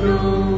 through.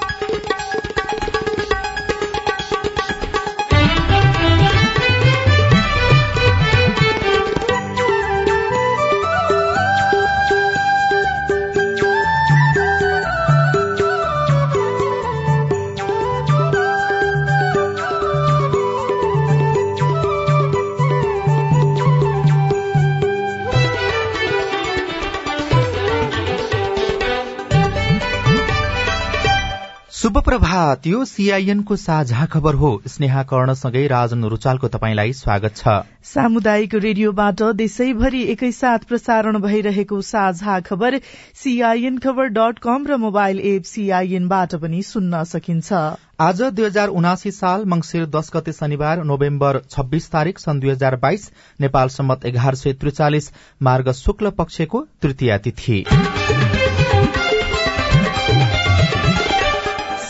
शुभ प्रभात यो सीआईएनको साझा खबर हो। स्नेहा कर्णसँगै राजन रुचालको तपाईँलाई स्वागत छ। सामुदायिक रेडियोबाट देशैभरि एकैसाथ प्रसारण भइरहेको साझा खबर सीआईएन खबर डट कम र मोबाइल एप सीआईएनबाट पनि सुन्न सकिन्छ। आज दुई हजार उनासी साल मंगिर दश गते शनिबार नोभेम्बर छब्बीस तारीक सन् दुई हजार बाइस नेपाल सम्मत एघार सय त्रिचालिस मार्ग शुक्ल पक्षको तृतीय तिथि।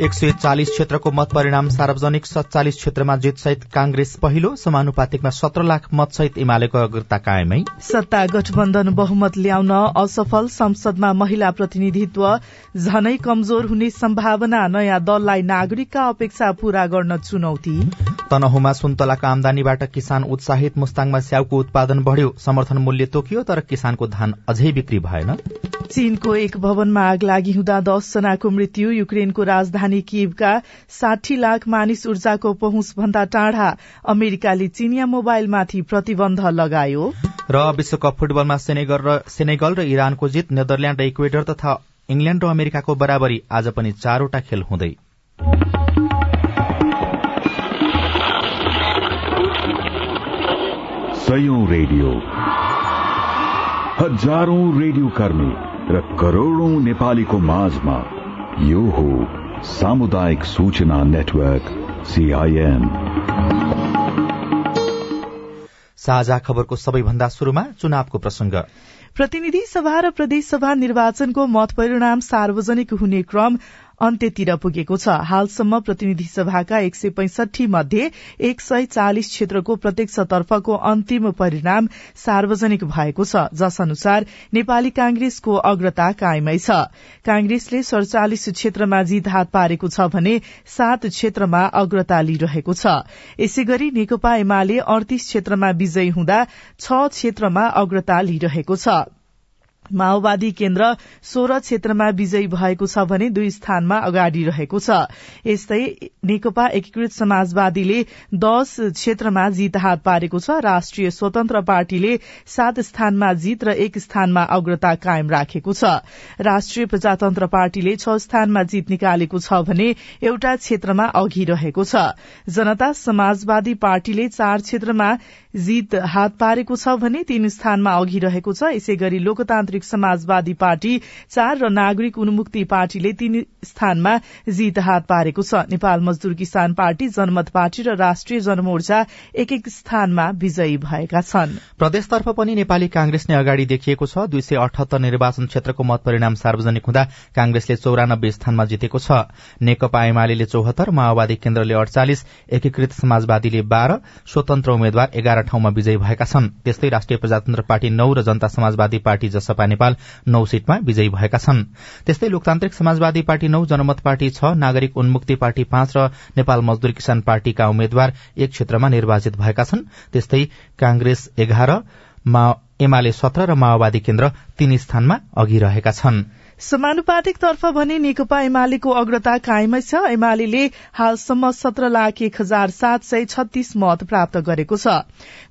एक सय चालिस क्षेत्रको मत परिणाम सार्वजनिक सत्तालिस क्षेत्रमा जितसहित कांग्रेस पहिलो समानुपातिकमा सत्र लाख मतसहित एमालेको अग्रता कायमै। सत्ता गठबन्धन बहुमत ल्याउन असफल संसदमा महिला प्रतिनिधित्व झनै कमजोर हुने सम्भावना नयाँ दललाई नागरिकका अपेक्षा पूरा गर्न चुनौती। तनहुमा सुन्तलाको आमदानीबाट किसान उत्साहित मुस्ताङमा स्याउको उत्पादन बढ़्यो समर्थन मूल्य तोकियो तर किसानको धान अझै बिक्री भएन। चीनको एक भवनमा आग लागि हुँदा दस जनाको मृत्यु युक्रेनको राजधानी किभका साठी लाख मानिस ऊर्जाको पहुँच भन्दा टाढा अमेरिकाले चिनिया मोबाइलमाथि प्रतिबन्ध लगायो। र विश्वकप फुटबलमा सेनेगल र इरानको जित नेदरल्याण्ड र इक्वेडर तथा इंग्ल्याण्ड र अमेरिकाको बराबरी आज पनि चारवटा खेल हुँदै। सयौं रेडियो। हजारौं रेडियो कर्मी र करोड़ौं नेपालीको माझमा यो हो सामुदायिक सूचना नेटवर्क सीआईएन साझा खबरको सबैभन्दा शुरूमा चुनावको प्रसंग प्रतिनिधि सभा र प्रदेशसभा निर्वाचनको मत परिणाम सार्वजनिक हुने क्रम अन्त्यतिर पुगेको छ। हालसम्म प्रतिनिधि सभाका एक सय पैंसठी मध्ये एक सय चालिस क्षेत्रको प्रत्यक्षतर्फको अन्तिम परिणाम सार्वजनिक भएको छ जस अनुसार नेपाली कांग्रेसको अग्रता कायमै छ। कांग्रेसले सड़चालिस क्षेत्रमा जित हात पारेको छ भने सात क्षेत्रमा अग्रता लिइरहेको छ। यसै गरी नेकपा एमाले अडतीस क्षेत्रमा विजयी हुँदा छ क्षेत्रमा अग्रता लिइरहेको छ। माओवादी केन्द्र सोह्र क्षेत्रमा विजयी भएको छ भने दुई स्थानमा अगाडि रहेको छ। यस्तै नेकपा एकीकृत समाजवादीले दश क्षेत्रमा जित हात पारेको छ। राष्ट्रिय स्वतन्त्र पार्टीले सात स्थानमा जित र एक स्थानमा अग्रता कायम राखेको छ। राष्ट्रिय प्रजातन्त्र पार्टीले छ स्थानमा जित निकालेको छ भने एउटा क्षेत्रमा अघि रहेको छ। जनता समाजवादी पार्टीले चार क्षेत्रमा जित हात पारेको छ भने तीन स्थानमा अघि रहेको छ। यसै गरी लोकतान्त्रिक समाजवादी पार्टी चार र नागरिक उन्मुक्ति पार्टीले तीन स्थानमा जित हात पारेको छ। नेपाल मजदूर किसान पार्टी जनमत पार्टी र राष्ट्रिय जनमोर्चा एक एक स्थानमा विजयी भएका छन्। प्रदेशतर्फ पनि नेपाली कांग्रेस नै अगाडि देखिएको छ। दुई सय अठहत्तर निर्वाचन क्षेत्रको मत परिणाम सार्वजनिक हुँदा कांग्रेसले चौरानब्बे स्थानमा जितेको छ। नेकपा एमाले चौहत्तर माओवादी केन्द्रले अडचालिस एकीकृत समाजवादीले बाह्र स्वतन्त्र उम्मेद्वार एघार ठाउँमा विजयी भएका छन्। त्यस्तै राष्ट्रिय प्रजातन्त्र पार्टी नौ र जनता समाजवादी पार्टी जसपा नेपाल नौ सीटमा विजयी भएका छन्। त्यस्तै लोकतान्त्रिक समाजवादी पार्टी नौ जनमत पार्टी छ नागरिक उन्मुक्ति पार्टी पाँच र नेपाल मजदूर किसान पार्टीका उम्मेद्वार एक क्षेत्रमा निर्वाचित भएका छन्। त्यस्तै कांग्रेस एघार एमाले सत्र र माओवादी केन्द्र तीन स्थानमा अघि रहेका छन्। समानुपातिक तर्फ भने नेकपा एमालेको अग्रता कायमै छ। एमाले हालसम्म सत्र लाख एक हजार सात सय छत्तीस मत प्राप्त गरेको छ।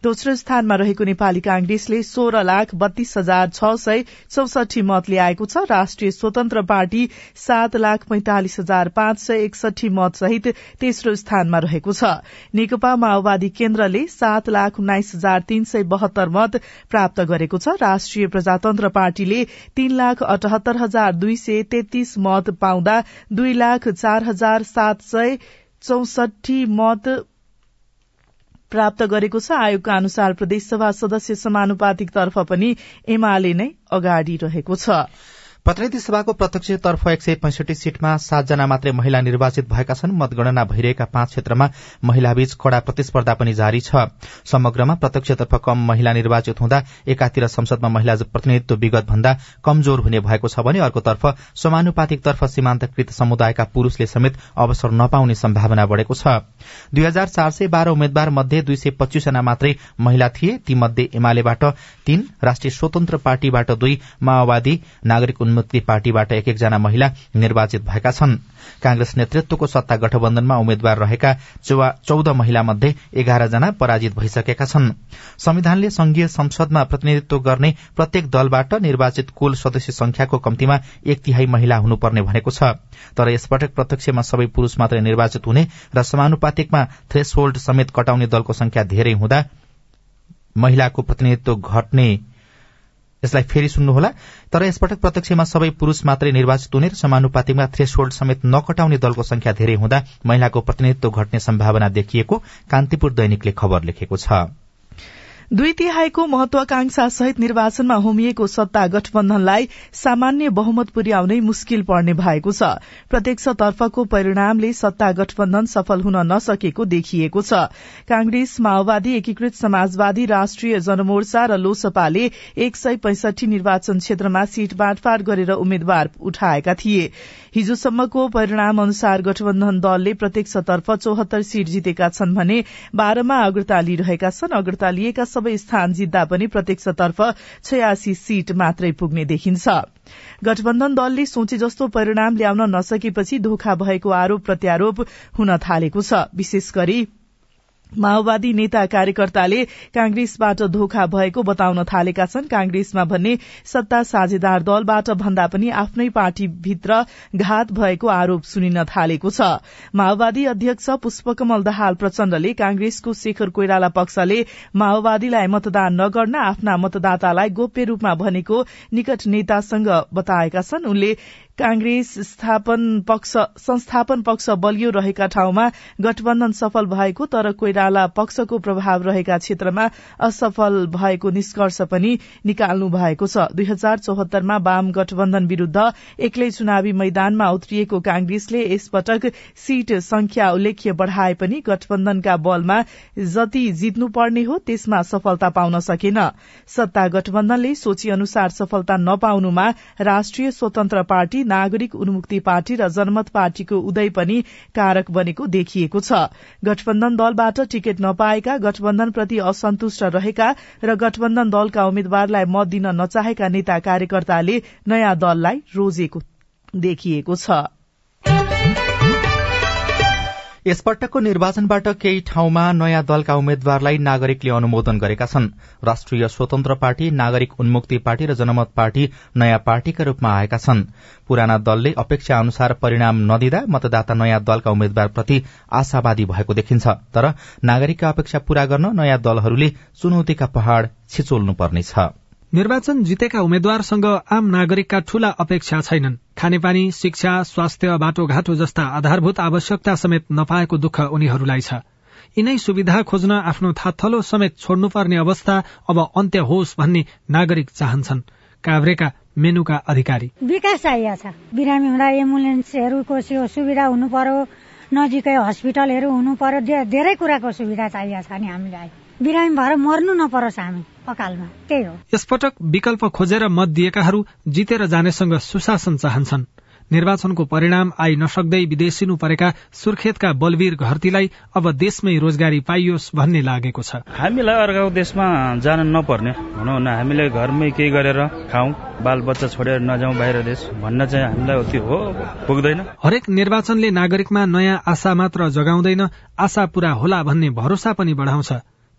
दोस्रो स्थानमा रहेको नेपाली कांग्रेसले सोह्र लाख बत्तीस हजार छ सय चौसठी मत ल्याएको छ। राष्ट्रिय स्वतन्त्र पार्टी सात लाख पैंतालिस हजार पाँच सय एकसठी मत सहित तेस्रो स्थानमा रहेको छ। नेकपा माओवादी केन्द्रले सात लाख उन्नाइस हजार तीन सय बहत्तर मत प्राप्त गरेको छ। राष्ट्रिय प्रजातन्त्र पार्टीले तीन लाख अठहत्तर हजार हजार दुई सय तेत्तीस मत पाउँदा दुई लाख चार हजार सात सय चौसठी मत प्राप्त गरेको छ। आयोगका अनुसार प्रदेशसभा सदस्य समानुपातिक तर्फ पनि एमाले नै अगाडि रहेको छ। प्रतिनिधि सभाको प्रत्यक्षतर्फ एक सय पैंसठी सीटमा सातजना मात्रै महिला निर्वाचित भएका छन्। मतगणना भइरहेका पाँच क्षेत्रमा महिलाबीच कड़ा प्रतिस्पर्धा पनि जारी छ। समग्रमा प्रत्यक्षतर्फ कम महिला निर्वाचित हुँदा एकातिर संसदमा महिला प्रतिनिधित्व विगत भन्दा कमजोर हुने भएको छ भने अर्कोतर्फ समानुपातिक तर्फ सीमान्तकृत समुदायका पुरूषले समेत अवसर नपाउने सम्भावना बढ़ेको छ। दुई हजार चार सय बाह्र उम्मेद्वार मध्ये दुई सय पच्चीसजना मात्रै महिला थिए। तीमध्ये एमालेबाट तीन राष्ट्रिय स्वतन्त्र पार्टीबाट दुई माओवादी नागरिक उन्मुक्ति पार्टीबाट एक एकजना महिला निर्वाचित भएका छन्। कांग्रेस नेतृत्वको सत्ता गठबन्धनमा उम्मेद्वार रहेका चौध महिला मध्ये एघार जना पराजित भइसकेका छन्। संविधानले संघीय संसदमा प्रतिनिधित्व गर्ने प्रत्येक दलबाट निर्वाचित कुल सदस्य संख्याको कम्तीमा एक तिहाई महिला हुनुपर्ने भनेको छ। तर यसपटक प्रत्यक्षमा सबै पुरूष मात्रै निर्वाचित हुने र समानुपातिकमा थ्रेस समेत कटाउने दलको संख्या धेरै हुँदा महिलाको प्रतिनिधित्व घट्ने यसलाई फेरि सुन्नुहोला। तर यसपटक प्रत्यक्षमा सबै पुरूष मात्रै निर्वाचित हुने र समानुपातिकमा थ्रेसहोल्ड समेत नकटाउने दलको संख्या धेरै हुँदा महिलाको प्रतिनिधित्व घट्ने सम्भावना देखिएको कान्तिपुर दैनिकले खबर लेखेको छ। दुई तिहाईको महत्वाकांक्षा सहित निर्वाचनमा होमिएको सत्ता गठबन्धनलाई सामान्य बहुमत पुर्याउनै मुस्किल पर्ने भएको छ। प्रत्यक्षतर्फको परिणामले सत्ता गठबन्धन सफल हुन नसकेको देखिएको छ। कांग्रेस माओवादी एकीकृत समाजवादी राष्ट्रिय जनमोर्चा र लोसपाले एक सय पैंसठी निर्वाचन क्षेत्रमा सीट बाँडफाँड गरेर उम्मेद्वार उठाएका थिए। हिजोसम्मको परिणाम अनुसार गठबन्धन दलले प्रत्यक्षतर्फ चौहत्तर सीट जितेका छन् भने बाह्रमा अग्रता लिइरहेका छन्। अग्रता लिएका सबै स्थान जित्दा पनि प्रत्यक्षतर्फ छयासी सीट मात्रै पुग्ने देखिन्छ। गठबन्धन दलले सोचे जस्तो परिणाम ल्याउन नसकेपछि धोखा भएको आरोप प्रत्यारोप हुन थालेको छ। विशेष गरी माओवादी नेता कार्यकर्ताले कांग्रेसबाट धोखा भएको बताउन थालेका छन्। कांग्रेसमा भन्ने सत्ता साझेदार दलबाट भन्दा पनि आफ्नै पार्टीभित्र घात भएको आरोप सुनिन थालेको छ। माओवादी अध्यक्ष पुष्पकमल दाहाल प्रचण्डले कांग्रेसको शेखर कोइराला पक्षले माओवादीलाई मतदान नगर्न आफ्ना मतदातालाई गोप्य रूपमा भनेको निकट नेतासँग बताएका छन्। उनले कांग्रेस संस्थापन पक्ष बलियो रहेका ठाउँमा गठबन्धन सफल भएको तर कोइराला पक्षको प्रभाव रहेका क्षेत्रमा असफल भएको निष्कर्ष पनि निकाल्नु भएको छ। दुई हजार चौहत्तरमा वाम गठबन्धन विरूद्ध एक्लै चुनावी मैदानमा उत्रिएको कांग्रेसले यसपटक सीट संख्या उल्लेख्य बढ़ाए पनि गठबन्धनका बलमा जति जित्नुपर्ने हो त्यसमा सफलता पाउन सकेन। सत्ता गठबन्धनले सोची अनुसार सफलता नपाउनुमा राष्ट्रिय स्वतन्त्र पार्टी नागरिक उन्मुक्ति पार्टी र जनमत पार्टीको उदय पनि कारक बनेको देखिएको छ। गठबन्धन दलबाट टिकट नपाएका गठबन्धनप्रति असन्तुष्ट रहेका र गठबन्धन दलका उम्मेद्वारलाई मत दिन नचाहेका नेता कार्यकर्ताले नयाँ दललाई रोजेको देखिएको छ। यसपटकको निर्वाचनबाट केही ठाउँमा नयाँ दलका उम्मेद्वारलाई नागरिकले अनुमोदन गरेका छन्। राष्ट्रिय स्वतन्त्र पार्टी नागरिक उन्मुक्ति पार्टी र जनमत पार्टी नयाँ पार्टीका रूपमा आएका छन्। पुराना दलले अपेक्षा अनुसार परिणाम नदिँदा मतदाता नयाँ दलका उम्मेद्वारप्रति आशावादी भएको देखिन्छ। तर नागरिकका अपेक्षा पूरा गर्न नयाँ दलहरूले चुनौतीका पहाड़ छिचोल्नुपर्नेछ। निर्वाचन जितेका उम्मेद्वारसँग आम नागरिकका ठूला अपेक्षा छैनन्। खानेपानी शिक्षा स्वास्थ्य बाटोघाटो जस्ता आधारभूत आवश्यकता समेत नपाएको दुःख उनीहरूलाई छ। यिनै सुविधा खोज्न आफ्नो थाथलो समेत छोड्नुपर्ने अवस्था अब अन्त्य होस् भन्ने नागरिक चाहन्छन्। काभ्रेका मेनुका अधिकारी। विकास चाहिएको छ। बिरामी हुँदा एम्बुलेन्सहरूको सुविधा हुनु पर्यो नजिकै हस्पिटलहरू हुनु पर्यो धेरै कुराको सुविधा चाहिएको छ नि हामीलाई। बिरामी भएर मर्नु नपरोस् हामी। अकालमा त्यही हो। यसपटक विकल्प खोजेर मत दिएकाहरू जितेर जानेसँग सुशासन चाहन्छन्। निर्वाचनको परिणाम आई नसक्दै विदेशिनु परेका सुर्खेतका बलवीर घरतीलाई अब देशमै रोजगारी पाइयोस् भन्ने लागेको छ। हामीलाई अर्काको देशमा जान नपर्ने। भनौँ न हामीले घरमै केही गरेर खाउँ बाल बच्चा छोडेर नजाउँ बाहिर देश भन्न चाहिँ हामीलाई त्यो हो पुग्दैन। हरेक निर्वाचनले नागरिकमा नयाँ आशा मात्र जगाउँदैन आशा पूरा होला भन्ने भरोसा पनि बढाउँछ।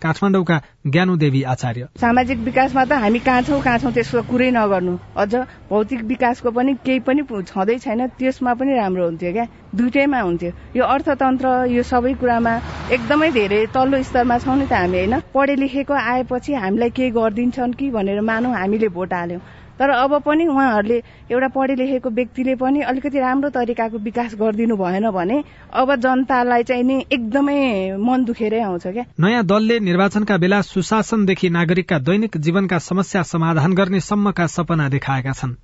काठमाडौँका ज्ञानुदेवी आचार्य। सामाजिक विकासमा त हामी कहाँ छौँ कहाँ छौँ त्यसको कुरै नगर्नु। अझ भौतिक विकासको पनि केही पनि छँदै छैन त्यसमा पनि राम्रो हुन्थ्यो क्या। दुइटैमा हुन्थ्यो। यो अर्थतन्त्र यो सबै कुरामा एकदमै धेरै तल्लो स्तरमा छौँ नि त हामी होइन? पढे लेखेको आएपछि हामीलाई केही गरिदिन्छन् कि भनेर मानौँ हामीले भोट हाल्यौँ। तर अब पनि उहाँहरूले एउटा पढे लेखेको व्यक्तिले पनि अलिकति राम्रो तरिकाको विकास गरिदिनु भएन भने अब जनतालाई चाहिँ नि एकदमै मन दुखेरै आउँछ क्या। नयाँ दलले निर्वाचनका बेला सुशासनदेखि नागरिकका दैनिक जीवनका समस्या समाधान गर्ने सम्मका सपना देखाएका छन्।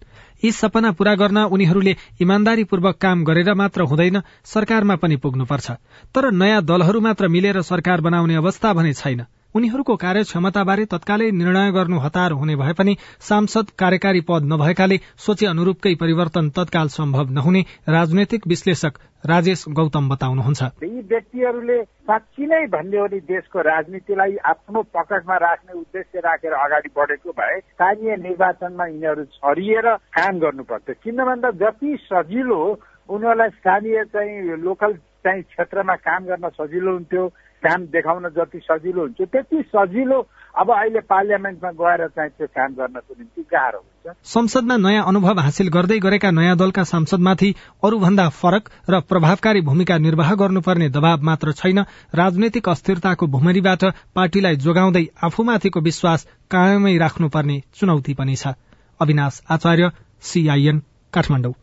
यी सपना पूरा गर्न उनीहरूले इमान्दारीपूर्वक काम गरेर मात्र हुँदैन सरकारमा पनि पुग्नुपर्छ। तर नयाँ दलहरू मात्र मिलेर सरकार बनाउने अवस्था भने छैन। उनीहरूको कार्यक्षमताबारे तत्कालै निर्णय गर्नु हतार हुने भए पनि सांसद कार्यकारी पद नभएकाले सोचे अनुरूपकै परिवर्तन तत्काल सम्भव नहुने राजनैतिक विश्लेषक राजेश गौतम बताउनुहुन्छ। यी व्यक्तिहरूले साँच्ची नै भन्ने हो देशको राजनीतिलाई आफ्नो पकडमा राख्ने उद्देश्य राखेर अगाडि बढेको भए स्थानीय निर्वाचनमा यिनीहरू छरिएर काम गर्नुपर्छ किन भन्दा जति सजिलो उनीहरूलाई स्थानीय चाहिँ लोकल चाहिँ क्षेत्रमा काम गर्न सजिलो हुन्थ्यो काम देखाउन जति सजिलो हुन्छ त्यति सजिलो अब अहिले पार्लियामेन्टमा गएर चाहिँ त्यो काम गर्नको निम्ति गाह्रो हुन्छ। संसदमा नयाँ अनुभव हासिल गर्दै गरेका नयाँ दलका सांसदमाथि अरूभन्दा फरक र प्रभावकारी भूमिका निर्वाह गर्नुपर्ने दबाव मात्र छैन। राजनैतिक अस्थिरताको भूमरीबाट पार्टीलाई जोगाउँदै आफूमाथिको विश्वास कायमै राख्नुपर्ने चुनौती पनि छ। अविनाश आचार्य सीआईएन काठमाडौँ।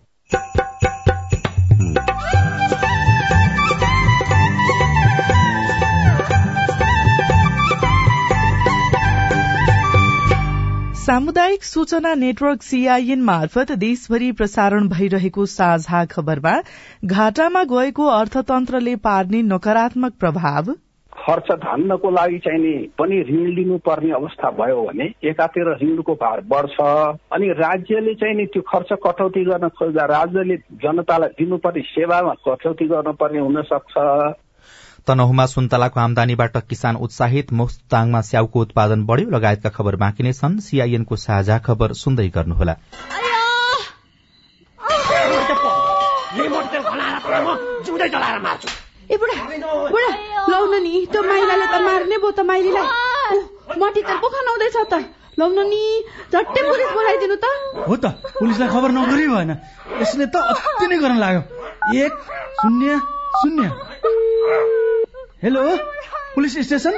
सामुदायिक सूचना नेटवर्क सीआईएन मार्फत देशभरि प्रसारण भइरहेको साझा खबरमा घाटामा गएको अर्थतन्त्रले पार्ने नकारात्मक प्रभाव। खर्च धान्नको लागि चाहिँ पनि ऋण लिनुपर्ने अवस्था भयो भने एकातिर ऋणको भार बढ्छ। अनि राज्यले चाहिँ नि त्यो खर्च कटौती गर्न खोज्दा राज्यले जनतालाई दिनुपर्ने सेवामा कटौती गर्नुपर्ने हुन सक्छ तनहुमा सुन्तलाको आमदानीबाट किसान उत्साहित मुस्ताङमा स्याउको उत्पादन बढ़्यो लगायतका खबर बाँकी नै छन्। सीआईएनको साझा खबर सुन्दै गर्नुहोला। नि त्यो माइलाले त मार्ने भयो त माइलीलाई। मटी त पो खनाउँदैछ त। लाउन नि झट्टै पुलिस बोलाइदिनु त। हो त पुलिसलाई खबर नगरी भएन। यसले त अति नै गर्न लाग्यो। एक शून्य शून्य। हेलो? पुलिस स्टेसन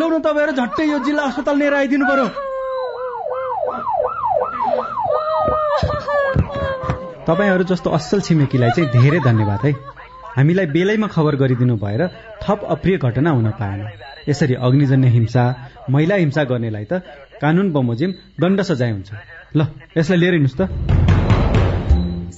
लौ न तपाईँहरू झट्टै यो जिल्ला अस्पताल लिएर आइदिनु पर्यो। तपाईँहरू जस्तो असल छिमेकीलाई चाहिँ धेरै धन्यवाद है। हामीलाई बेलैमा खबर गरिदिनु भएर थप अप्रिय घटना हुन पाएन। यसरी अग्निजन्य हिंसा महिला हिंसा गर्नेलाई त कानून बमोजिम दण्ड सजाय हुन्छ। ल यसलाई लिएर हिँड्नुहोस् त।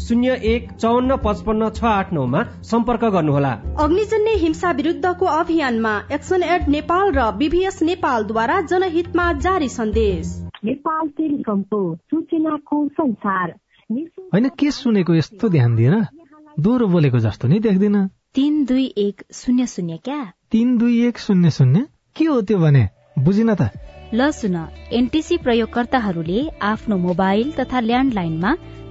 शून्य एक चौन्न पचपन्न छ आठ नौमा सम्पर्क गर्नुहोला। अग्निजन्य हिंसा विरूद्धको अभियानमा एक्सन एड नेपाल र बीभीएस नेपालद्वारा जनहितमा जारी सन्देश। नेपाल टेलिकमको सूचनाको संसार। होइन के सुनेको यस्तो ध्यान दिएर दोहोरो बोलेको जस्तो नि देख्दिन। तिन दुई एक शून्य शून्य क्या? तिन दुई एक शून्य शून्य? के हो त्यो भने? बुझिन त। ल सुन एनटिसी प्रयोगकर्ताहरूले आफ्नो मोबाइल तथा ल्यान्डलाइनमा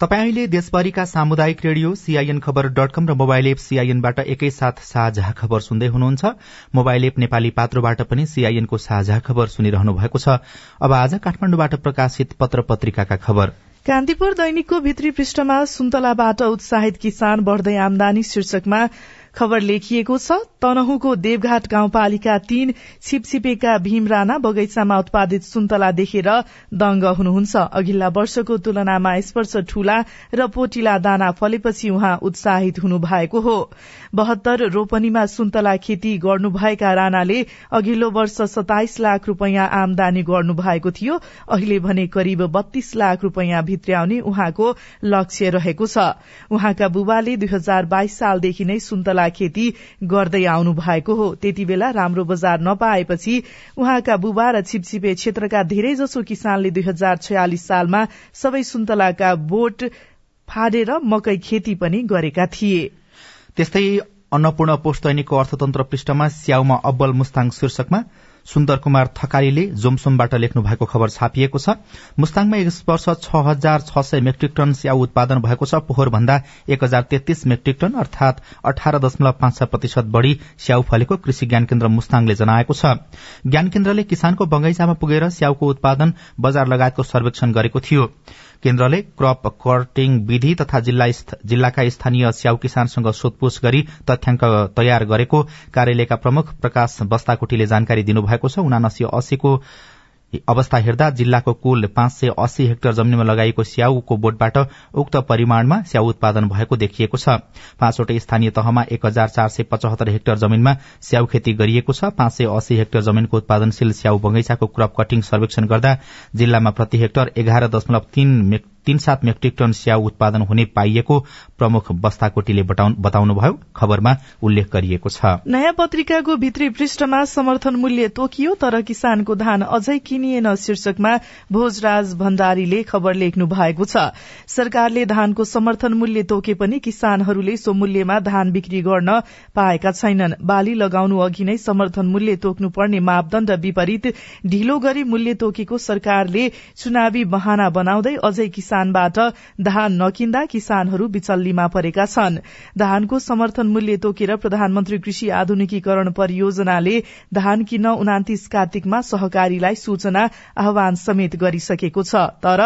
तपाईँ देशभरिका सामुदायिक radio CIN Khabar dot com र मोबाइल एप सीआईएनबाट एकैसाथ साझा खबर सुन्दै हुनुहुन्छ। मोबाइल एप नेपाली पात्रोबाट पनि सीआईएनको साझा खबर सुनिरहनु भएको छ। अब आज काठमाडौँबाट प्रकाशित पत्र पत्रिकाका खबर। कान्तिपुर दैनिकको भित्री पृष्ठमा सुन्तलाबाट उत्साहित किसान बढ़दै आमदानी शीर्षकमा खबर लेखिएको छ तनहुको देवघाट गाउँपालिका तीन छिपछिपेका भीम राणा बगैंचामा उत्पादित सुन्तला देखेर दंग हुनुहुन्छ। अघिल्ला वर्षको तुलनामा स्पर्श ठूला र पोटिला दाना फलेपछि उहाँ उत्साहित हुनु भएको हो। बहत्तर रोपनीमा सुन्तला खेती गर्नुभएका राणाले अघिल्लो वर्ष सताइस लाख रूपियाँ आमदानी गर्नु भएको थियो। अहिले भने करिब बत्तीस लाख रूपियाँ भित्र्याउने उहाँको लक्ष्य रहेको छ। उहाँका बुबाले दुई हजार बाइस सालदेखि नै सुन्तला खेती गर्दै आउनु भएको हो। त्यति बेला राम्रो बजार नपाएपछि उहाँका बुबा र छिपछिपे क्षेत्रका धेरैजसो किसानले दुई हजार छयालिस सालमा सबै सुन्तलाका बोट फाडेर मकै खेती पनि गरेका थिए। त्यस्तै अन्नपूर्ण पोस्ट दैनिकको अर्थतन्त्र पृष्ठमा स्याउमा अब्बल मुस्ताङ शीर्षकमा सुन्दर कुमार थकालीले जोमसोमबाट लेख्नु भएको खबर छापिएको छ। मुस्ताङमा यस वर्ष छ हजार छ सय मेट्रिक टन स्याउ उत्पादन भएको छ। पोहोर भन्दा एक हजार तेत्तीस मेट्रिक टन अर्थात अठार दशमलव पाँच प्रतिशत बढ़ी स्याउ फलेको कृषि ज्ञान केन्द्र मुस्ताङले जनाएको छ। ज्ञान केन्द्रले किसानको बगैंचामा पुगेर स्याउको उत्पादन बजार लगायतको सर्वेक्षण गरेको थियो। केन्द्रले क्रप कर्टिङ विधि तथा जिल्लाका स्थानीय स्याउ किसानसँग सोधपूछ गरी तथ्याङ्क तयार गरेको कार्यालयका प्रमुख प्रकाश बस्ताकोटीले जानकारी दिनुभएको छ। उनासी अस्सीको अवस्था हेर्दा जिल्लाको कुल पाँच सय अस्सी हेक्टर जमिनमा लगाइएको स्याउको बोटबाट उक्त परिमाणमा स्याउ उत्पादन भएको देखिएको छ। पाँचवटै स्थानीय तहमा एक हजार चार सय पचहत्तर हेक्टर जमिनमा स्याउ खेती गरिएको छ। पाँच सय अस्सी हेक्टर जमिनको उत्पादनशील स्याउ बगैंचाको क्रप कटिङ सर्वेक्षण गर्दा जिल्लामा प्रति हेक्टर एघार दशमलव तीन तीन सात मेट्रिक टन स्याउ उत्पादन हुने पाइएको प्रमुख बस्ताकोटीले बताउनुभयो। खबरमा उल्लेख गरिएको छ। नयाँ पत्रिकाको भित्री पृष्ठमा समर्थन मूल्य तोकियो तर किसानको धान अझै किनिएन शीर्षकमा भोजराज भण्डारीले खबर लेख्नु भएको छ। सरकारले धानको समर्थन मूल्य तोके पनि किसानहरूले सो मूल्यमा धान बिक्री गर्न पाएका छैनन्। बाली लगाउनु अघि नै समर्थन मूल्य तोक्नु पर्ने मापदण्ड विपरीत ढिलो गरी मूल्य तोकेको सरकारले चुनावी बहाना बनाउँदै अझै किसानबाट धान नकिन्दा किसानहरू विचल्लीमा परेका छन्। धानको समर्थन मूल्य तोकेर प्रधानमन्त्री कृषि आधुनिकीकरण परियोजनाले धान किन्न उनातिस कार्तिकमा सहकारीलाई सूचना आह्वान समेत गरिसकेको छ। तर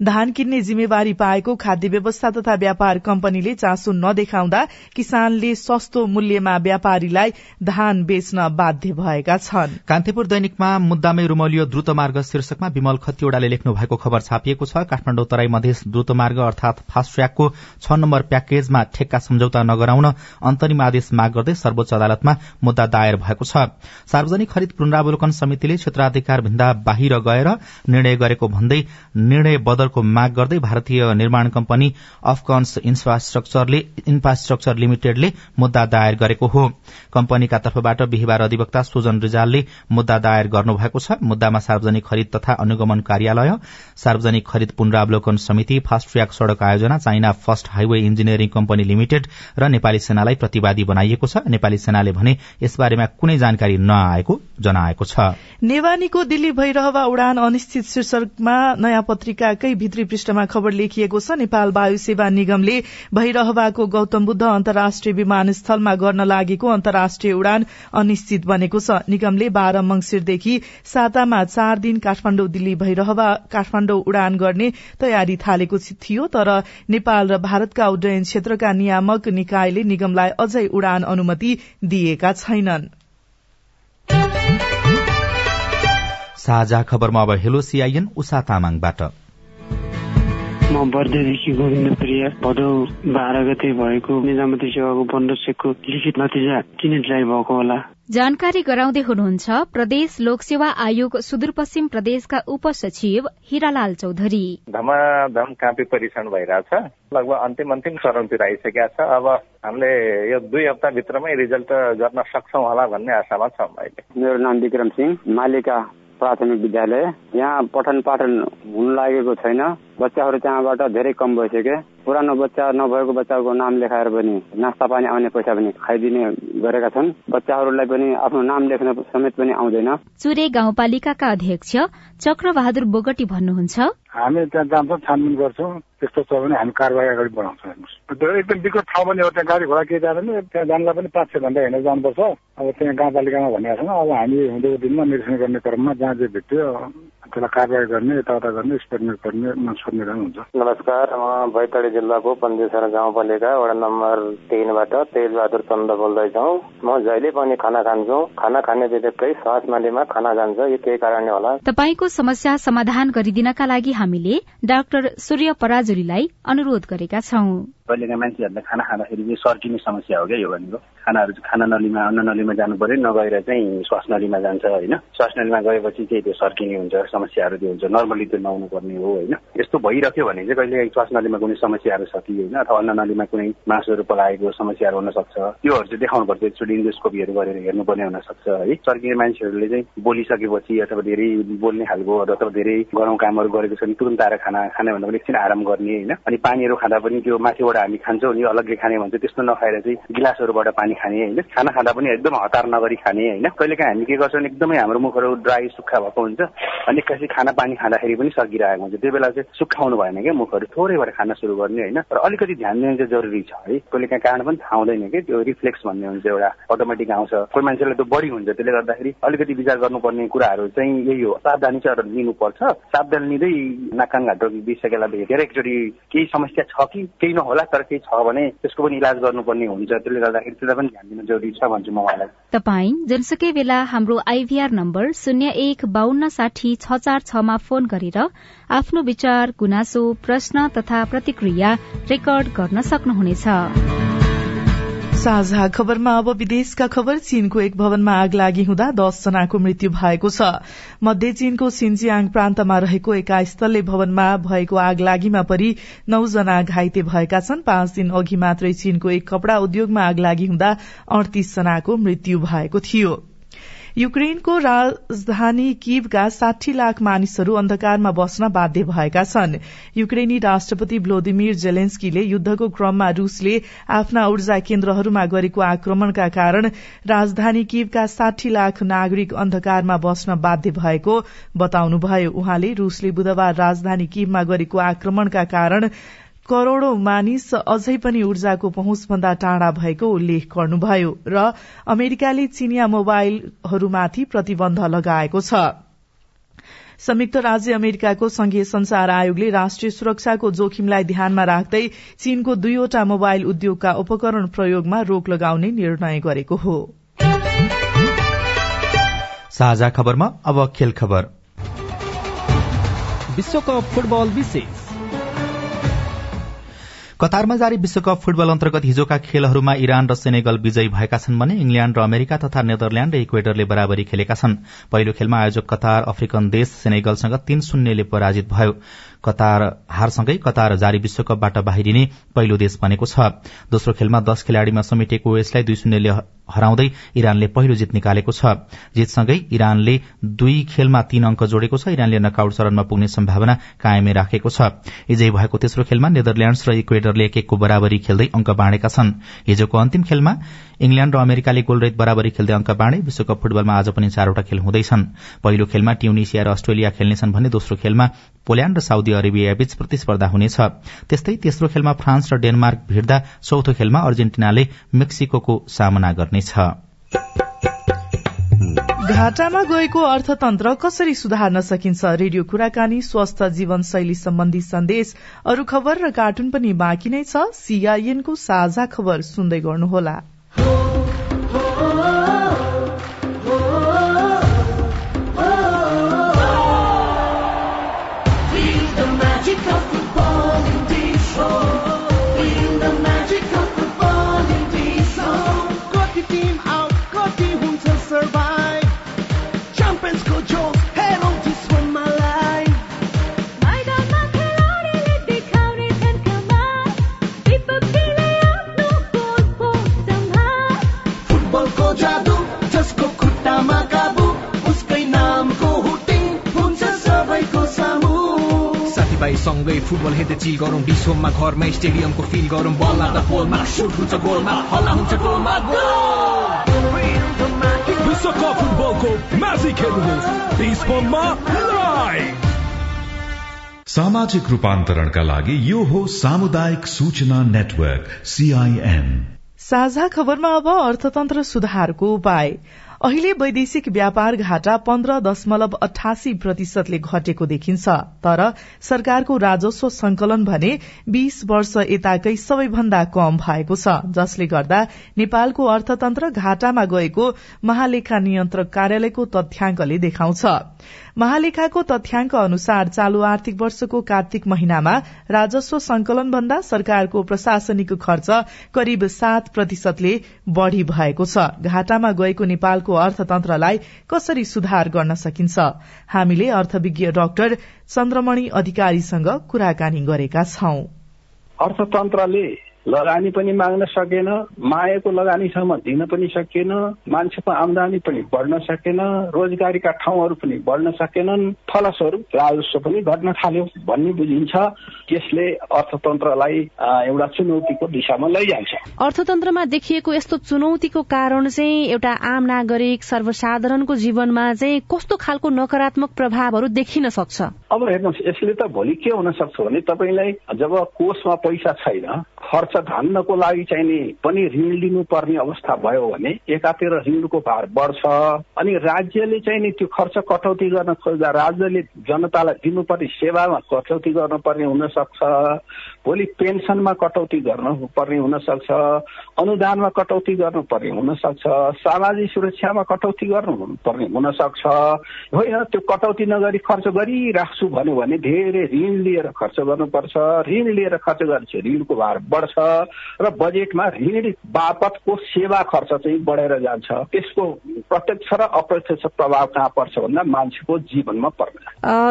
धान किन्ने जिम्मेवारी पाएको खाद्य व्यवस्था तथा व्यापार कम्पनीले चासो नदेखाउँदा किसानले सस्तो मूल्यमा व्यापारीलाई धान बेच्न बाध्य भएका छन्। कान्तिपुर दैनिकमा मुद्दामै रुमलियो द्रुत मार्ग शीर्षकमा विमल खतिवड़ाले लेख्नु भएको खबर छापिएको छ। काठमाडौँ तराई मध्य द्रुत मार्ग अर्थात फास्ट ट्र्याकको छ नम्बर प्याकेजमा ठेक्का सम्झौता नगराउन अन्तरिम आदेश माग गर्दै सर्वोच्च अदालतमा मुद्दा दायर भएको छ। सार्वजनिक खरिद पुनरावलोकन समितिले क्षेत्राधिकार भिन्दा बाहिर गएर निर्णय गरेको भन्दै निर्णय बदल को माग गर्दै भारतीय निर्माण कम्पनी अफकन्स इन्फ्रास्ट्रक्चर लिमिटेडले मुद्दा दायर गरेको हो। कम्पनीका तर्फबाट बिहिबार अधिवक्ता सुजन रिजालले मुद्दा दायर गर्नुभएको छ। मुद्दामा सार्वजनिक खरिद तथा अनुगमन कार्यालय सार्वजनिक खरिद पुनरावलोकन समिति फास्ट ट्र्याक सड़क आयोजना China first highway engineering company limited र नेपाली सेनालाई प्रतिवादी बनाइएको छ। नेपाली सेनाले भने यसबारेमा कुनै जानकारी नआएको जनाएको छ। नेवानीको दिल्ली भइरहवा उडान अनिश्चित शीर्षकमा नयाँ पत्रिकाकै भित्री पृष्ठमा खबर लेखिएको छ। नेपाल वायु सेवा निगमले भइरहवाको गौतम बुद्ध अन्तर्राष्ट्रिय विमानस्थलमा गर्न लागेको अन्तर्राष्ट्रिय उडान अनिश्चित बनेको छ। निगमले बाह्र मंगिरदेखि सातामा चार दिन काठमाण्डु दिल्ली भइरहवा काठमाण्डु उडान गर्ने तयारी थालेको थियो। तर नेपाल र भारतका उड्डयन क्षेत्रका नियामक निकायले निगमलाई अझै उडान अनुमति दिएका छैनन्। साझा खबरमा अब हेलो सिआइएन उषा तामाङबाट। म बर्देदेखि गोविन्द प्रिय भदौ बाह्र गते भएको निजामती सेवाको पन्ध्र सेकको लिखित नतिजा किन ढिलाइ भएको होला। जानकारी गराउँदै हुनुहुन्छ प्रदेश लोकसेवा आयोग सुदूरपश्चिम प्रदेशका उपसचिव हिरालाल चौधरी। धमाधम काँपी परीक्षण भइरहेछ। लगभग अन्तिम अन्तिम चरणतिर आइसकेका छ। अब हामीले यो दुई हप्ताभित्रमै रिजल्ट गर्न सक्छौ होला भन्ने आशामा छौँ अहिले। मेरो नाम विक्रम सिंह मालिका प्राथमिक विद्यालय। यहाँ पठन पाठन हुन लागेको छैन। बच्चाहरू त्यहाँबाट धेरै कम भइसक्यो। पुरानो बच्चा नभएको बच्चाको नाम लेखाएर पनि नास्ता पानी आउने पैसा पनि खाइदिने गरेका छन्। बच्चाहरूलाई पनि आफ्नो नाम लेख्न समेत पनि आउँदैन। चुरे गाउँपालिकाका अध्यक्ष चक्र बहादुर बोगटी भन्नुहुन्छ। हामी त्यहाँ जान्छौँ छानबिन गर्छौँ। त्यस्तो छ भने हामी कारवाही अगाडि बढाउँछौँ। एकदम विकट ठाउँ पनि हो त्यहाँ। गाडी घोडा केही जाँदैन। त्यहाँ जानलाई पनि पाँच छ घन्टा हिँडेर जानुपर्छ। अब त्यहाँ गाउँपालिकामा भनेको छौँ अब हामी हुँदो दिनमा निरीक्षण गर्ने क्रममा जहाँ जे भेट्यो त्यसलाई कारवाही गर्ने यताउता गर्ने स्पेटमेन्ट गर्ने हुन्छ। नमस्कार म बैतडी जिल्लाको पन्देश्वर गाउँपालिका वडा नम्बर तिनबाट तेजबहादुर चन्द बोल्दैछौ। म जहिले पनि खाना खान्छु। खाना खाने बित्तिकै श्वास नलीमा खाना जान्छ। यो केही कारणले होला। तपाईँको समस्या समाधान गरिदिनका लागि हामीले डाक्टर सूर्य पराजुलीलाई अनुरोध गरेका छौं। कहिलेका मान्छेहरूलाई खाना खाँदाखेरि चाहिँ सर्किने समस्या हो क्या यो भनेको। खानाहरू खाना नलीमा अन्न नलीमा जानु पर्यो नगएर चाहिँ श्वास नलीमा जान्छ होइन। श्वास नलीमा गएपछि चाहिँ त्यो सर्किने हुन्छ समस्याहरू त्यो हुन्छ। नर्मली त्यो नहुनु पर्ने हो होइन। यस्तो भइरह्यो भने चाहिँ कहिले श्वास नलीमा कुनै समस्याहरू छ कि होइन अथवा अन्न नलीमा कुनै मासुहरू पलाएको समस्याहरू हुन सक्छ त्योहरू चाहिँ देखाउनु पर्छ एकचोटि इन्डोस्कोपीहरू गरेर हेर्नुपर्ने हुन सक्छ है। सर्किने मान्छेहरूले चाहिँ बोलिसकेपछि अथवा धेरै बोल्ने खालको अथवा धेरै गरौँ कामहरू गरेको छ भने तुरन्त आएर खाना खाने भन्दा पनि एकछिन आराम गर्ने होइन। अनि पानीहरू खाँदा पनि त्यो माथिबाट हामी खान्छौँ नि अलग्गै खाने भन्छ त्यस्तो नखाएर चाहिँ गिलासहरूबाट पानी खाने होइन? खाना खाँदा पनि एकदम हतार नगरी खाने होइन? कहिलेकाहीँ हामी के गर्छौँ एकदमै हाम्रो मुखहरू ड्राई सुक्खा भएको हुन्छ। अनि एक्कासी खाना पानी खाँदाखेरि पनि सकिरहेको हुन्छ। त्यो बेला चाहिँ सुक्खाउनु भएन क्या मुखहरू थोरै भएर खान सुरु गर्ने होइन? र अलिकति ध्यान दिनु चाहिँ जरुरी छ है। कहिलेकाहीँ कारण पनि थाहा हुँदैन कि त्यो रिफ्लेक्स भन्ने हुन्छ एउटा अटोमेटिक आउँछ। कोही मान्छेलाई त बढी हुन्छ त्यसले गर्दाखेरि अलिकति विचार गर्नुपर्ने कुराहरू चाहिँ यही हो। सावधानी चाहिँ लिनुपर्छ। सावधानी लिँदै नाकाङ घाटो बिसकेला भेटेर एकचोटि केही समस्या छ कि केही नहोला तर केही छ भने त्यसको पनि इलाज गर्नुपर्ने हुन्छ। त्यसले गर्दाखेरि त्यसलाई पनि ध्यान दिनु जरुरी छ भन्छु म उहाँलाई। तपाई जुनसुकै बेला हाम्रो आइभीआर नम्बर शून्य एक बान्न साठी छ चार छमा फोन गरेर आफ्नो विचार गुनासो प्रश्न तथा प्रतिक्रिया रेकर्ड गर्न सक्नुहुनेछ। साझा खबरमा अब विदेशका खबर चीनको एक भवनमा आग लागि हुँदा दस जनाको मृत्यु भएको छ। मध्य चीनको सिन्जियाङ प्रान्तमा रहेको एकास्थलले भवनमा भएको आग लागिमा परि नौ जना घाइते भएका छन्। पाँच दिन अघि मात्रै चीनको एक कपड़ा उद्योगमा आग लागि हुँदा अडतीस जनाको मृत्यु भएको थियो। युक्रेनको राजधानी किवका साठी लाख मानिसहरू अन्धकारमा बस्न बाध्य भएका छन्। युक्रेनी राष्ट्रपति भ्लोदिमिर जेलेन्स्कीले युद्धको क्रममा रूसले आफ्ना ऊर्जा केन्द्रहरूमा गरेको आक्रमणका कारण राजधानी किवका साठी लाख नागरिक अन्धकारमा बस्न बाध्य भएको बताउनुभयो। उहाँले रूसले बुधबार राजधानी किवमा गरेको आक्रमणका कारण करोड़ौं मानिस अझै पनि ऊर्जाको पहुँचभन्दा टाढा भएको उल्लेख गर्नुभयो र अमेरिकाले चिनिया मोबाइलहरूमाथि प्रतिबन्ध लगाएको छ। संयुक्त राज्य अमेरिकाको संघीय संचार आयोगले राष्ट्रिय सुरक्षाको जोखिमलाई ध्यानमा राख्दै चीनको दुईवटा मोबाइल उद्योगका उपकरण प्रयोगमा रोक लगाउने निर्णय गरेको हो। साझा खबरमा अब खेल खबर। विश्वकप फुटबल विशेष। कतारमा जारी विश्वकप फुटबल अन्तर्गत हिजोका खेलहरूमा इरान र सेनेगल विजयी भएका छन् भने इंग्ल्याण्ड र अमेरिका तथा नेदरल्याण्ड र इक्वेडरले बराबरी खेलेका छन्। पहिलो खेलमा आयोजक कतार अफ्रिकन देश सेनेगलसँग तीन शून्यले पराजित भयो। कतार हारसँगै कतार जारी विश्वकपबाट बाहिरिने पहिलो देश बनेको छ। दोस्रो खेलमा दश खेलाड़ीमा समेटिएको वेल्सलाई दुई शून्यले हराउँदै इरानले पहिलो जित निकालेको छ। जितसँगै इरानले दुई खेलमा तीन अङ्क जोडेको छ। इरानले नकआउट चरणमा पुग्ने सम्भावना कायमै राखेको छ। विजयी भएको तेस्रो खेलमा नेदरल्याण्ड्स र इक्वेडरले एक एकको बराबरी खेल्दै अङ्क बाँडेका छन्। हिजोको अन्तिम खेलमा इंग्ल्याण्ड र अमेरिकाले गोलरहित बराबरी खेल्दै अङ्क बाँडे। विश्वकप फुटबलमा आज पनि चारवटा खेल हुँदैछन्। पहिलो खेलमा ट्युनिसिया र अस्ट्रेलिया खेल्नेछन् भने दोस्रो खेलमा पोल्याण्ड र साउदी अरेबियाबीच प्रतिस्पर्धा हुनेछ। त्यस्तै तेस्रो खेलमा फ्रान्स र डेनमार्क भिड्दा चौथो खेलमा अर्जेन्टिनाले मेक्सिको सामना गर्नेछ। घाटामा गएको अर्थतन्त्र कसरी सुधार्न सकिन्छ? रेडियो कुराकानी स्वस्थ जीवनशैली सम्बन्धी सन्देश अरू खबर र कार्टुन पनि बाँकी नै छ। सीआईएनको साझा खबर सुन्दै गर्नुहोला। डिसोममा घरमा स्टेडियमको फिल गरौँ बल लाग्दा पोलमा सुट हुन्छ गोलमा हल्ला हुन्छ गोलमा विश्वकप फुटबलको म्याजिक खेल्नुहोस् डिसोममा लाइभ सामाजिक रूपान्तरणका लागि यो हो सामुदायिक सूचना नेटवर्क सीआईएन साझा खबरमा अब अर्थतन्त्र सुधारको उपाय अहिले वैदेशिक व्यापार घाटा पन्ध्र दशमलव अठासी प्रतिशतले घटेको देखिन्छ तर सरकारको राजस्व संकलन भने बीस वर्ष यताकै सबैभन्दा कम भएको छ जसले गर्दा नेपालको अर्थतन्त्र घाटामा गएको महालेखा नियन्त्रक कार्यालयको तथ्याङ्कले देखाउँछ। महालेखाको तथ्याङ्क अनुसार चालू आर्थिक वर्षको कार्तिक महिनामा राजस्व संकलन भन्दा सरकारको प्रशासनिक खर्च करिब सात प्रतिशतले बढ़ी भएको छ। घाटामा गएको नेपालको अर्थतन्त्रलाई कसरी सुधार गर्न सकिन्छ? हामीले अर्थविज्ञ डाक्टर चन्द्रमणि अधिकारीसँग कुराकानी गरेका छौं। अर्थतन्त्रले लगानी पनि माग्न सकेन मायाको लगानीसम्म दिन पनि सकिएन मान्छेको आमदानी पनि बढ्न सकेन रोजगारीका ठाउँहरू पनि बढ्न सकेनन् फलस्वरूप राजस्व पनि घट्न थाल्यो भन्ने बुझिन्छ। त्यसले अर्थतन्त्रलाई एउटा चुनौतीको दिशामा लैजान्छ। अर्थतन्त्रमा देखिएको यस्तो चुनौतीको कारण चाहिँ एउटा आम नागरिक सर्वसाधारणको जीवनमा चाहिँ कस्तो खालको नकारात्मक प्रभावहरू देखिन सक्छ? अब हेर्नुहोस् यसले त भोलि के हुन सक्छ भने तपाईँलाई जब कोषमा पैसा छैन खर्च धान्नको लागि चाहिँ नि पनि ऋण लिनुपर्ने अवस्था भयो भने एकातिर ऋणको भार बढ्छ। अनि राज्यले चाहिँ नि त्यो खर्च कटौती गर्न खोज्दा राज्यले जनतालाई दिनुपर्ने सेवामा कटौती गर्नुपर्ने हुन सक्छ भोलि पेन्सनमा कटौती गर्नुपर्ने हुन सक्छ अनुदानमा कटौती गर्नुपर्ने हुन सक्छ सामाजिक सुरक्षामा कटौती गर्नुपर्ने हुन सक्छ होइन त्यो कटौती नगरी खर्च गरिराख्छु भन्यो भने धेरै ऋण लिएर खर्च गर्नुपर्छ। ऋण लिएर खर्च गरेपछि ऋणको भार बढ्छ। र बजेटमा ऋण बापतको सेवा खर्च चाहिँ बढेर जान्छ। त्यसको प्रत्यक्ष र अप्रत्यक्ष प्रभाव कहाँ पर्छ भन्दा मान्छेको जीवनमा पर्छ।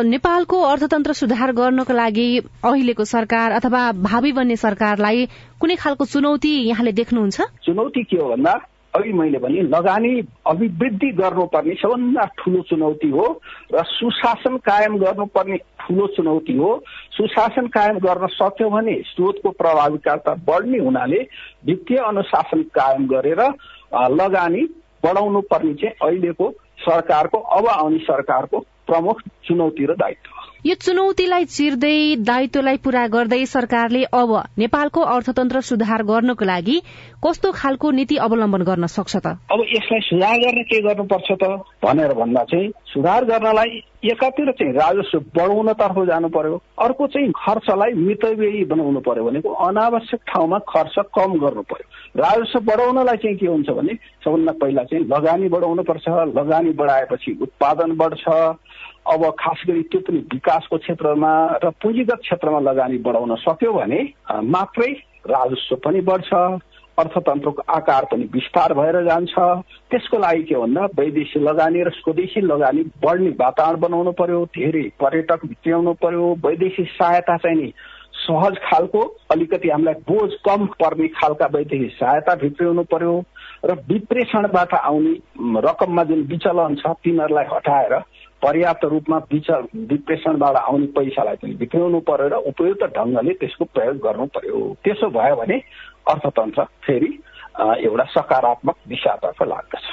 नेपालको अर्थतन्त्र सुधार गर्नको लागि अहिलेको सरकार अथवा भावी बन्ने सरकारलाई कुनै खालको चुनौती यहाँले देख्नुहुन्छ? चुनौती के हो भन्दा अघि मैले भने लगानी अभिवृद्धि गर्नुपर्ने सबभन्दा ठुलो चुनौती हो र सुशासन कायम गर्नुपर्ने ठुलो चुनौती हो। सुशासन कायम गर्न सक्यो भने स्रोतको प्रभाविता बढ्ने हुनाले वित्तीय अनुशासन कायम गरेर लगानी बढाउनु पर्ने चाहिँ अहिलेको सरकारको अब आउने सरकारको प्रमुख चुनौती र दायित्व यो चुनौतीलाई चिर्दै दायित्वलाई पूरा गर्दै सरकारले अब नेपालको अर्थतन्त्र सुधार गर्नको लागि कस्तो खालको नीति अवलम्बन गर्न सक्छ त? अब यसलाई सुधार गर्न के गर्नुपर्छ त? भनेर भन्दा चाहिँ सुधार गर्नलाई एकातिर चाहिँ राजस्व बढाउनतर्फ जानु पर्यो अर्को चाहिँ खर्चलाई मितव्ययी बनाउनु पर्यो भनेको अनावश्यक ठाउँमा खर्च कम गर्नु पर्यो। राजस्व बढाउनलाई चाहिँ के हुन्छ भने सबभन्दा पहिला चाहिँ लगानी बढाउनु पर्छ लगानी बढाएपछि उत्पादन बढ्छ अब खास गरी त्यो पनि विकासको क्षेत्रमा र पुँजीगत क्षेत्रमा लगानी बढाउन सक्यो भने मात्रै राजस्व पनि बढ्छ अर्थतन्त्रको आकार पनि विस्तार भएर जान्छ। त्यसको लागि के भन्दा वैदेशिक लगानी र स्वदेशी लगानी बढ्ने वातावरण बनाउनु पर्यो धेरै पर्यटक भित्र्याउनु पर्यो वैदेशिक सहायता चाहिँ नि सहज खालको अलिकति हामीलाई बोझ कम पर्ने खालका वैदेशिक सहायता भित्र्याउनु पर्यो र विप्रेषणबाट आउने रकममा जुन विचलन छ तिनीहरूलाई हटाएर पर्याप्त रूपमा विप्रेषणबाट आउने पैसालाई पनि भित्राउनु पर्यो र उपयुक्त ढङ्गले त्यसको प्रयोग गर्नु पर्यो। त्यसो भयो भने अर्थतन्त्र फेरि एउटा सकारात्मक दिशातर्फ लाग्दछ।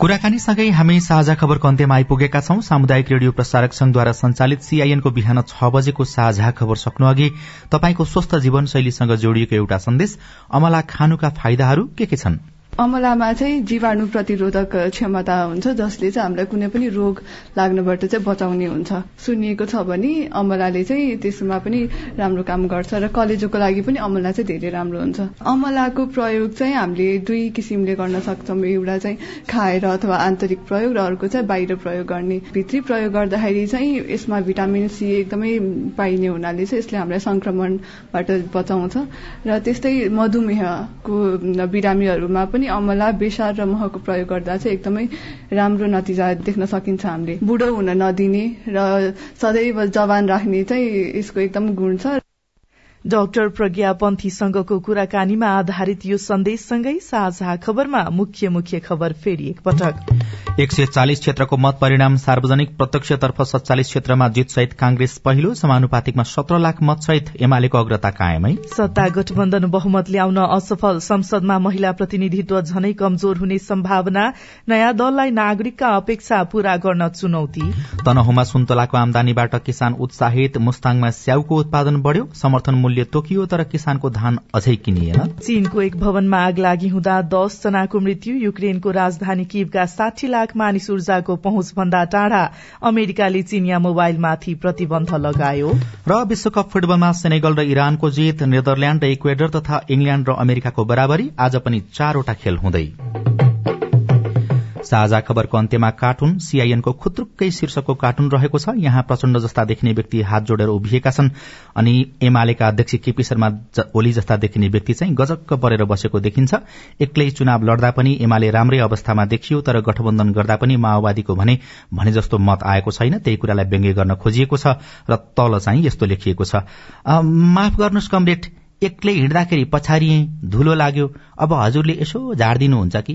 कुराकानीसँगै हामी साझा खबरको अन्त्यमा आइपुगेका छौं। सामुदायिक रेडियो प्रसारक संघद्वारा संचालित सीआईएनको बिहान छ बजेको साझा खबर सक्नु अघि तपाईँको स्वस्थ जीवनशैलीसँग जोडिएको एउटा सन्देश अमला खानुका फाइदाहरू के के छन्? अमलामा चाहिँ जीवाणु प्रतिरोधक क्षमता हुन्छ जसले चाहिँ हामीलाई कुनै पनि रोग लाग्नबाट चाहिँ बचाउने हुन्छ। सुनिएको छ भने अमलाले चाहिँ त्यसमा पनि राम्रो काम गर्छ र कलेजोको लागि पनि अमला चाहिँ धेरै राम्रो हुन्छ। अमलाको प्रयोग चाहिँ हामीले दुई किसिमले गर्न सक्छौँ। एउटा चाहिँ खाएर अथवा आन्तरिक प्रयोग र अर्को चाहिँ बाहिर प्रयोग गर्ने। भित्री प्रयोग गर्दाखेरि चाहिँ यसमा भिटामिन सी एकदमै पाइने हुनाले चाहिँ यसले हामीलाई संक्रमणबाट बचाउँछ। र त्यस्तै मधुमेहको बिरामीहरूमा पनि पनि अमला बेसार र महको प्रयोग गर्दा चाहिँ एकदमै राम्रो नतिजा देख्न सकिन्छ हामीले। बुढो हुन नदिने र सदैव जवान राख्ने चाहिँ यसको एकदम गुण छ। डाक्टर प्रज्ञा पन्थीसँगको कुराकानीमा आधारित यो सन्देशसँगै साझा खबरमा मुख्य मुख्य खबर फेरि एकपटक। एक सय चालिस क्षेत्रको मत परिणाम सार्वजनिक प्रत्यक्षतर्फ सत्तालिस क्षेत्रमा जितसहित कांग्रेस पहिलो समानुपातिकमा सत्र लाख मतसहित एमालेको अग्रता कायमै। सत्ता गठबन्धन बहुमत ल्याउन असफल संसदमा महिला प्रतिनिधित्व झनै कमजोर हुने सम्भावना नयाँ दललाई नागरिकका अपेक्षा पूरा गर्न चुनौती। तनहुमा सुन्तलाको आमदानीबाट किसान उत्साहित मुस्ताङमा स्याउको उत्पादन बढ़्यो समर्थन मूल्य तोकियो तर किसानको धान अझै किनिएन। चीनको एक भवनमा आग लागि हुँदा दस जनाको मृत्यु युक्रेनको राजधानी किवका साठी लाख लाख मानिस ऊर्जाको पहुँच भन्दा टाढा अमेरिकाले चिनिया मोबाइलमाथि प्रतिबन्ध लगायो। र विश्वकप फुटबलमा सेनेगल र इरानको जित नेदरल्याण्ड र इक्वेडर तथा इंग्ल्याण्ड र अमेरिकाको बराबरी आज पनि चारवटा खेल हुँदै। साझा खबरको अन्त्यमा कार्टुन सीआईएनको खुत्रुक्कै शीर्षकको कार्टुन रहेको छ। यहाँ प्रचण्ड जस्ता देखिने व्यक्ति हात जोडेर उभिएका छन्। अनि एमालेका अध्यक्ष केपी शर्मा ओली जस्ता देखिने व्यक्ति चाहिँ गजक्क परेर बसेको देखिन्छ। एक्लै चुनाव लड्दा पनि एमाले राम्रै अवस्थामा देखियो तर गठबन्धन गर्दा पनि माओवादीको भने भने जस्तो मत आएको छैन। त्यही कुरालाई व्यङ्ग्य गर्न खोजिएको छ र तल चाहिँ यस्तो लेखिएको छ। माफ गर्नुहोस् कमरेड एक्लै हिँड्दाखेरि पछारिए धुलो लाग्यो। अब हजुरले यसो झाडिदिनुहुन्छ कि?